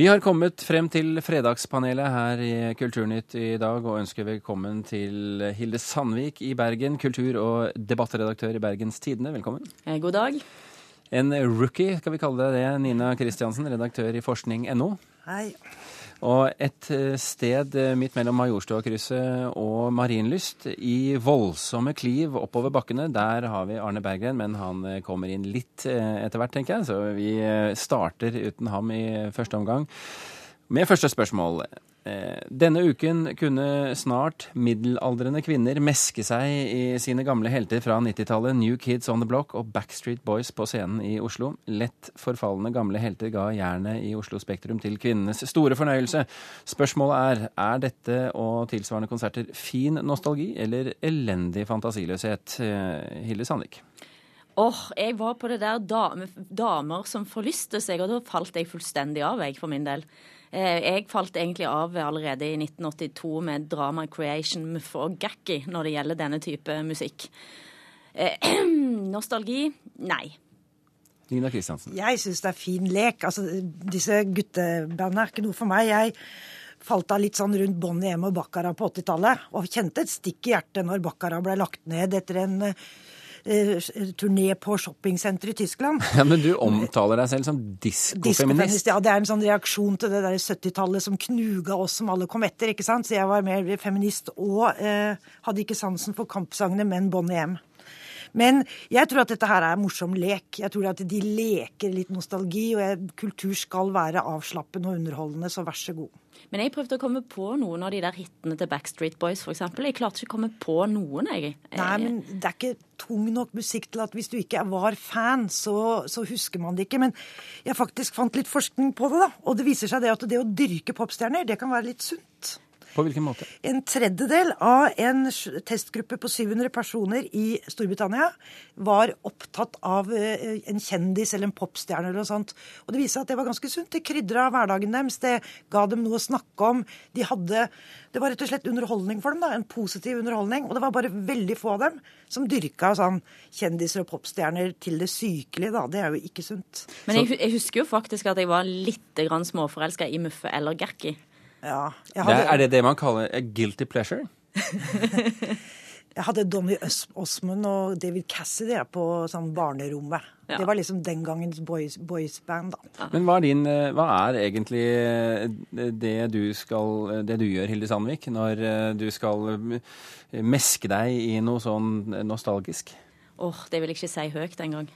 Vi har kommet frem til fredagspanelet her i Kulturnytt i dag, og ønsker velkommen til Hilde Sandvik i Bergen, kultur- og debattredaktør i Bergens Tidende. Velkommen. Eh, God dag. En rookie, skal vi kalle deg det. Nina Kristiansen, redaktør i forskning.no. Hei. Og et eh, sted eh, midt mellom Majorstuakrysset og Marienlyst, i voldsomme kliv oppover bakkene, der har vi Arne Berggren, men han eh, kommer inn litt etter hvert, tenker jeg. Så vi starter uten ham i første omgang. Med første spørsmål. Eh, denne uken kunne snart middelaldrende kvinner meske seg i sine gamle helter fra 90-tallet, New Kids On The Block og Backstreet Boys på scenen i Oslo. Lett forfalne gamle helter ga jernet i Oslo Spektrum til kvinnenes store fornøyelse. Spørsmålet er er dette og tilsvarende konserter fin nostalgi eller elendig fantasiløshet? Eh, Hilde Sandvik. Åh, oh, jeg var på det der damer, damer som forlyste seg, og da falt jeg fullstendig av, jeg, for min del. Eh, jeg falt egentlig av allerede i 1982 med Drama Creation, for og Gakki når det gjelder denne type musikk. Eh, nostalgi? Nei. Nina Kristiansen. Jeg syns det er fin lek. Altså, disse guttebandene er ikke noe for meg. Jeg falt av litt sånn rundt Bonnie M og Baccarat på 80-tallet, og kjente et stikk i hjertet når Baccarat ble lagt ned etter en Eh, turné på shoppingsenter i Tyskland. Ja, Men du omtaler deg selv som diskofeminist? Ja, det er en sånn reaksjon til det der 70-tallet som knuga oss som alle kom etter. ikke sant? Så jeg var mer feminist og eh, hadde ikke sansen for kampsangene, men Bonnie M. Men jeg tror at dette her er morsom lek. Jeg tror at de leker litt nostalgi, og kultur skal være avslappende og underholdende, så vær så god. Men jeg prøvde å komme på noen av de der hitene til Backstreet Boys, f.eks. Jeg klarte ikke å komme på noen, jeg. Nei, men det er ikke tung nok musikk til at hvis du ikke var fan, så, så husker man det ikke. Men jeg faktisk fant litt forskning på det, da. Og det viser seg det at det å dyrke popstjerner, det kan være litt sunt. På hvilken måte? En tredjedel av en testgruppe på 700 personer i Storbritannia var opptatt av eh, en kjendis eller en popstjerne eller noe sånt. Og det viste seg at det var ganske sunt. Det krydra hverdagen deres. Det ga dem noe å snakke om. De hadde Det var rett og slett underholdning for dem. da, En positiv underholdning. Og det var bare veldig få av dem som dyrka sånn kjendiser og popstjerner til det sykelige, da. Det er jo ikke sunt. Men jeg, jeg husker jo faktisk at jeg var litt småforelska i Muffe eller Gerki. Ja, hadde... det, er det det man kaller a guilty pleasure? jeg hadde Donny Osmond og David Cassidy på sånn barnerommet. Ja. Det var liksom den gangens boys, band da. Ja. Men hva er, din, eh, hva er egentlig eh, det du, skal, det du gjør, Hilde Sandvik, når eh, du skal meske deg i noe sånn nostalgisk? Åh, oh, det vil jeg ikke si høyt engang.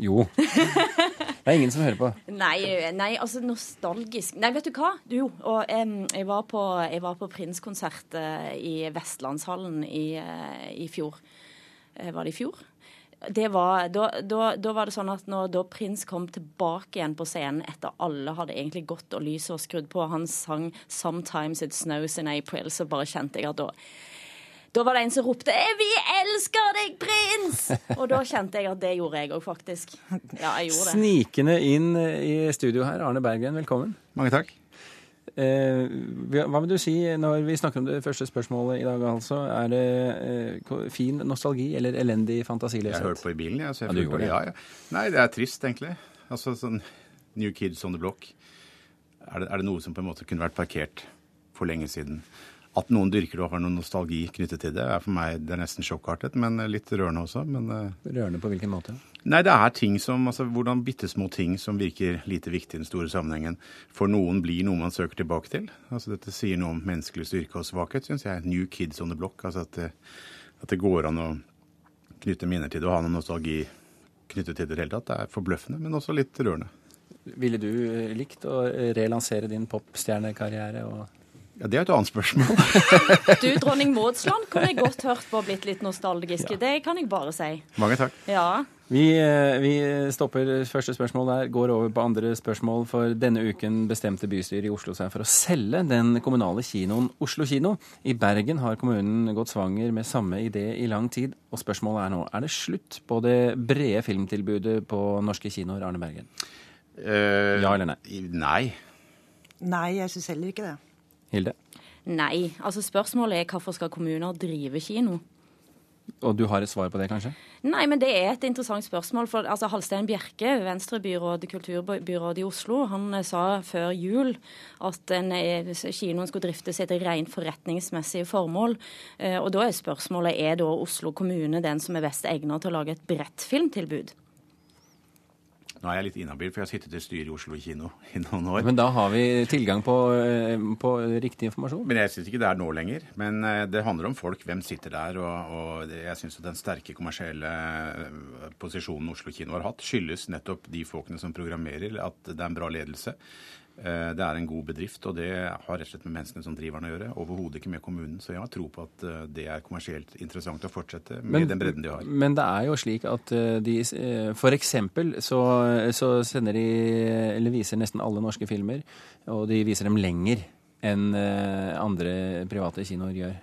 Jo. Det er ingen som hører på. Nei, nei altså nostalgisk Nei, vet du hva? Du, og um, jeg var på, jeg på Prinskonsert uh, i Vestlandshallen i, uh, i fjor. Uh, var det i fjor? Det var, da, da, da, var det sånn at når, da prins kom tilbake igjen på scenen etter alle hadde egentlig gått og lyset og skrudd på, han sang 'Sometimes It Snows in April', så bare kjente jeg at da da var det en som ropte 'Vi elsker deg! Og da kjente jeg at det gjorde jeg òg, faktisk. Ja, jeg gjorde det. Snikende inn i studio her, Arne Bergen, velkommen. Mange takk. Eh, hva vil du si når vi snakker om det første spørsmålet i dag, altså? Er det eh, fin nostalgi eller elendig fantasiløshet? Jeg hørte på i bilen, jeg. Så jeg ja, det, ja, ja. Nei, det er trist, egentlig. Altså sånn New Kids on the Block. Er det, er det noe som på en måte kunne vært parkert for lenge siden? At noen dyrker det og har noen nostalgi knyttet til det, er for meg det er nesten sjokkartet, men litt rørende også. Men, eh, rørende på hvilken måte? Nei, det er ting som, altså Hvordan bitte små ting som virker lite viktig i den store sammenhengen, for noen blir noe man søker tilbake til. Altså Dette sier noe om menneskelig styrke og svakhet, syns jeg. New kids on the block. altså at det, at det går an å knytte minner til det og ha noen nostalgi knyttet til det i det hele tatt. Det er forbløffende, men også litt rørende. Ville du likt å relansere din popstjernekarriere? og ja, Det er et annet spørsmål. du, dronning Maudsland kunne jeg godt hørt på blitt litt nostalgisk. Ja. Det kan jeg bare si. Mange takk. Ja. Vi, eh, vi, stopper første spørsmål der, går over på andre spørsmål. For denne uken bestemte bystyret i Oslo seg for å selge den kommunale kinoen Oslo kino. I Bergen har kommunen gått svanger med samme idé i lang tid. Og spørsmålet er nå, er det slutt på det brede filmtilbudet på norske kinoer, Arne Bergen? Uh, ja eller nei? Nei. Nei, jeg syns heller ikke det. Hilde? Nei. altså Spørsmålet er hvorfor skal kommuner drive kino? Og du har et svar på det, kanskje? Nei, men det er et interessant spørsmål. for altså, Halstein Bjerke, Venstrebyråd, kulturbyråd i Oslo, han eh, sa før jul at en, eh, kinoen skulle driftes etter rent forretningsmessige formål. Eh, og da er spørsmålet er da Oslo kommune den som er best egnet til å lage et bredt filmtilbud? Nå er jeg litt inhabil, for jeg har sittet i styret i Oslo kino i noen år. Men da har vi tilgang på, eh, på riktig informasjon? Men jeg syns ikke det er nå lenger. Men eh, det handler om folk. Hvem sitter der? Og, og jeg syns den sterke kommersielle eh, posisjonen Oslo kino har hatt, skyldes nettopp de folkene som programmerer, at det er en bra ledelse. Eh, det er en god bedrift, og det har rett og slett med menneskene som driver den å gjøre. Overhodet ikke med kommunen. Så jeg har tro på at eh, det er kommersielt interessant å fortsette med men, den bredden de har. Men det er jo slik at eh, de eksempel så, så sender de, eller viser nesten alle norske filmer, og de viser dem lenger enn andre private kinoer gjør.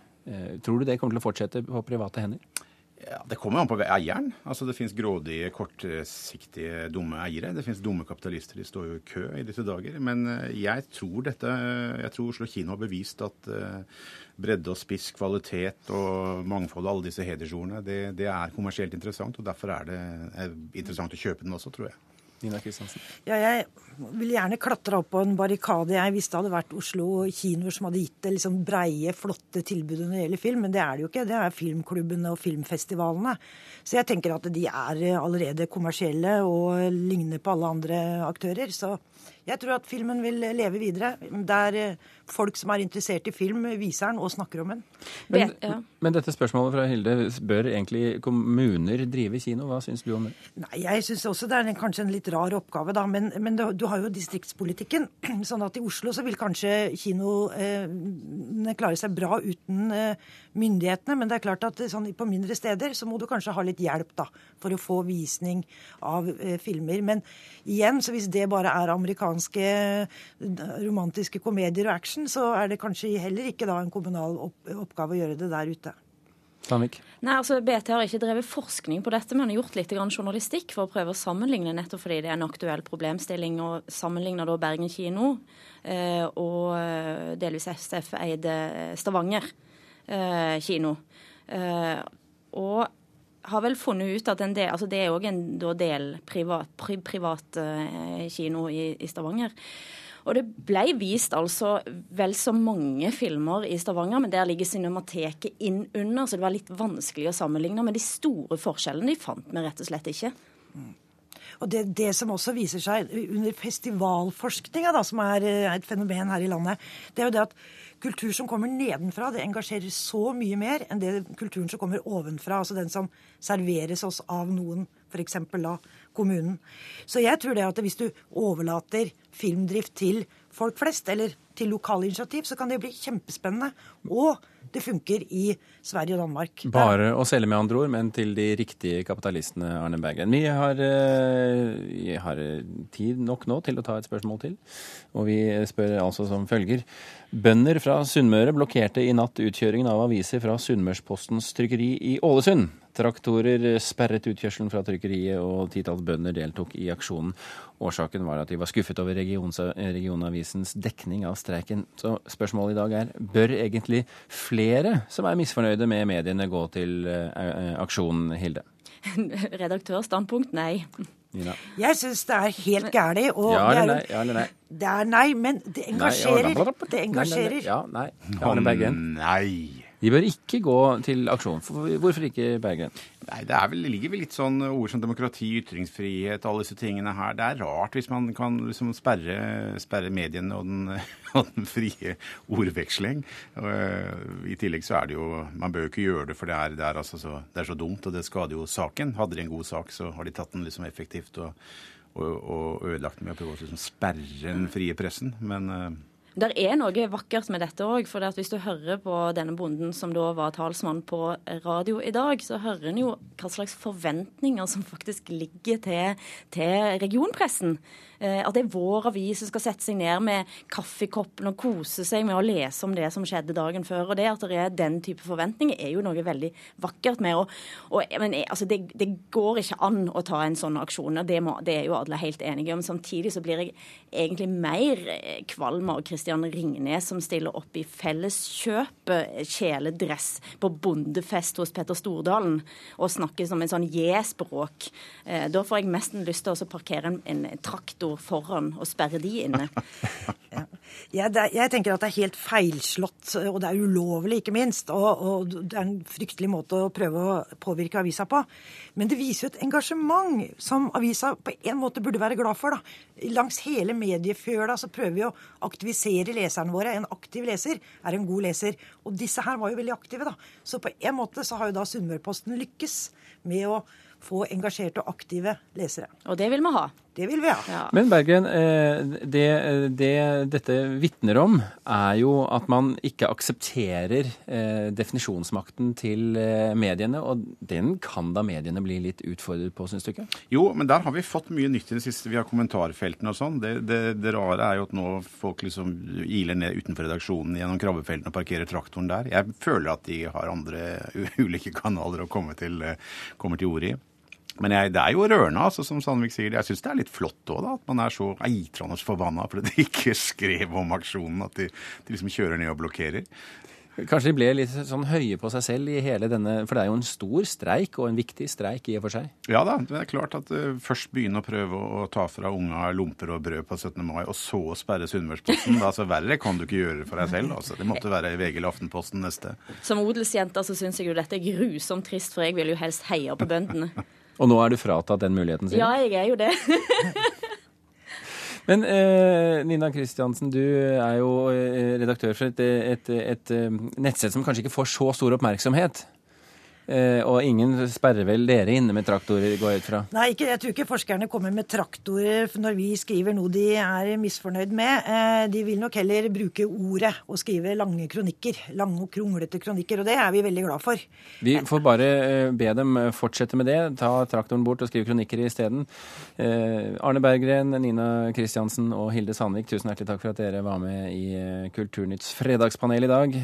Tror du det kommer til å fortsette på private hender? Ja, Det kommer an på eieren. Altså, Det finnes grådige, kortsiktige, dumme eiere. Det finnes dumme kapitalister. De står jo i kø i disse dager. Men eh, jeg tror dette, jeg tror Oslo kino har bevist at uh, bredde og spiss, kvalitet og mangfold og alle disse hedersordene, det, det er kommersielt interessant. Og derfor er det interessant å kjøpe den også, tror jeg. Nina Kristiansen? Ja, jeg ville gjerne klatra opp på en barrikade jeg hvis det hadde vært Oslo kinoer som hadde gitt det liksom breie, flotte tilbudet når det gjelder film, men det er det jo ikke. Det er filmklubbene og filmfestivalene. Så jeg tenker at de er allerede kommersielle og ligner på alle andre aktører. Så jeg tror at filmen vil leve videre. Der eh, folk som er interessert i film, viser den og snakker om den. Men, men dette spørsmålet fra Hilde, bør egentlig kommuner drive kino? Hva syns du om det? Nei, Jeg syns også det er en, kanskje en litt rar oppgave, da. Men, men du, du, har jo distriktspolitikken. Sånn at i Oslo så vil kanskje kinoene eh, klare seg bra uten eh, myndighetene. Men det er klart at sånn, på mindre steder så må du kanskje ha litt hjelp da, for å få visning av eh, filmer. Men igjen, så hvis det bare er amerikansk amerikanske romantiske komedier og action, så er det kanskje heller ikke da en kommunal oppgave å gjøre det der ute. Sandvik? Nei, altså BT har ikke drevet forskning på dette, men har gjort litt journalistikk for å prøve å sammenligne, nettopp fordi det er en aktuell problemstilling. og Sammenligner da Bergen kino eh, og eh, delvis SF-eide Stavanger eh, kino. Eh, og har vel funnet ut at del, altså det er òg en del privat, pri, privat eh, kino i, i, Stavanger. Og det ble vist altså vel så mange filmer i Stavanger, men der ligger Cinemateket inn under, så det var litt vanskelig å sammenligne. Men de store forskjellene de fant vi rett og slett ikke. Mm. Og det, det, som også viser seg under festivalforskninga, som er et fenomen her i landet, det er jo det at kultur som kommer nedenfra, det engasjerer så mye mer enn det kulturen som kommer ovenfra. Altså den som serveres oss av noen, f.eks. da kommunen. Så jeg tror det at hvis du overlater filmdrift til folk flest, eller til lokale initiativ, så kan det bli kjempespennende. Og det funker i Sverige og Danmark. Bare å selge, med andre ord, men til de riktige kapitalistene, Arne Bergen. Vi har, vi eh, har tid nok nå til å ta et spørsmål til, og vi spør altså som følger. Bønder fra Sunnmøre blokkerte i natt utkjøringen av aviser fra Sunnmørspostens trykkeri i Ålesund. Traktorer sperret utkjørselen fra trykkeriet, og titalls bønder deltok i aksjonen. Årsaken var at de var skuffet over regionavisens dekning av streiken. Så spørsmålet i dag er bør egentlig flere som er misfornøyde med mediene, gå til eh, aksjonen, Hilde? Redaktørstandpunkt nei. Nina. Jeg syns det er helt gærent. Ja eller nei? Ja eller nei? Det er nei, men det engasjerer. Nei, det engasjerer. Ja, nei. Ja, Nei. De bør ikke gå til aksjon. Hvorfor ikke, Bergen? Nei, Det, vel, det ligger vel litt sånn ord som demokrati, ytringsfrihet, alle disse tingene her. Det er rart hvis man kan liksom sperre, sperre mediene og den, og den, frie ordveksling. I tillegg så er det jo Man bør jo ikke gjøre det, for det er, det er, altså så, det er så dumt, og det skader jo saken. Hadde de en god sak, så har de tatt den liksom effektivt og, og, og ødelagt med å prøve å liksom sperre den frie pressen. Men det er noe vakkert med dette òg. For hvis du hører på denne bonden som da var talsmann på radio i dag, så hører en jo hva slags forventninger som faktisk ligger til, til regionpressen. Eh, at det er vår avis som skal sette seg ned med kaffekoppen og kose seg med å lese om det som skjedde dagen før. og Det at det er den type forventninger, er jo noe veldig vakkert med. Og, og, men altså, det, det, går ikke an å ta en sånn aksjon. og det, må, det, er jo alle helt enige om. Samtidig så blir jeg egentlig mer kvalm av Christian Ringnes, som stiller opp i Felleskjøpet kjeledress på bondefest hos Petter Stordalen og snakker som en sånn je-språk. Eh, da får jeg mest lyst til å parkere en, en traktor foran og sperre de inne. jeg, er, jeg, tenker at det er helt feilslått, og det er ulovlig, ikke minst. Og, og, det er en fryktelig måte å prøve å påvirke avisa på. Men det viser jo et engasjement som avisa på en måte burde være glad for. da. Langs hele mediefjøla så prøver vi å aktivisere leserne våre. En aktiv leser er en god leser. Og disse her var jo veldig aktive, da. Så på en måte så har jo da Sunnmørposten lykkes med å få engasjerte og aktive lesere. Og det vil vi ha. Det vil vi ha. Ja. Men Bergen, eh, det, det, dette vitner om, er jo at man ikke aksepterer eh, definisjonsmakten til eh, mediene. Og den kan da mediene bli litt utfordret på, syns du ikke? Jo, men der har vi fått mye nytt i det siste. Vi har kommentarfeltene og sånn. Det, det, det, rare er jo at nå folk liksom iler ned utenfor redaksjonen gjennom krabbefeltene og parkerer traktoren der. Jeg føler at de har andre ulike kanaler å komme til, komme til orde i. Men jeg, det er jo rørende, altså, som Sandvik sier. Jeg syns det er litt flott òg, at man er så eitrende forbanna fordi de ikke skrev om aksjonen. At de, de, liksom kjører ned og blokkerer. Kanskje de ble litt sånn høye på seg selv i hele denne For det er jo en stor streik, og en viktig streik i og for seg? Ja da. Det er klart at uh, først begynne å prøve å, ta fra unga lomper og brød på 17. mai, og så sperre Sunnmørsposten. altså Verre kan du ikke gjøre for deg selv. altså. Det måtte være i VG eller Aftenposten neste. Som odelsjente så syns jeg jo dette er grusomt trist, for jeg vil jo helst heie på bøndene. Og nå er du fratatt den muligheten sin? Ja, jeg er jo det. Men eh, Nina Kristiansen, du er jo eh, redaktør for et, et, et, et eh, nettsted som kanskje ikke får så stor oppmerksomhet. Eh, og ingen sperrer vel dere inne med traktorer, går jeg ut fra? Nei, ikke, jeg tror ikke forskerne kommer med traktorer når vi skriver noe de er misfornøyd med. Eh, de vil nok heller bruke ordet og skrive lange kronikker. Lange og kronglete kronikker, og det er vi veldig glad for. Vi får bare eh, be dem fortsette med det. Ta traktoren bort og skrive kronikker isteden. Arne Berggren, Nina Kristiansen og Hilde Sandvik, tusen hjertelig takk for at dere var med i Kulturnytts fredagspanel i dag.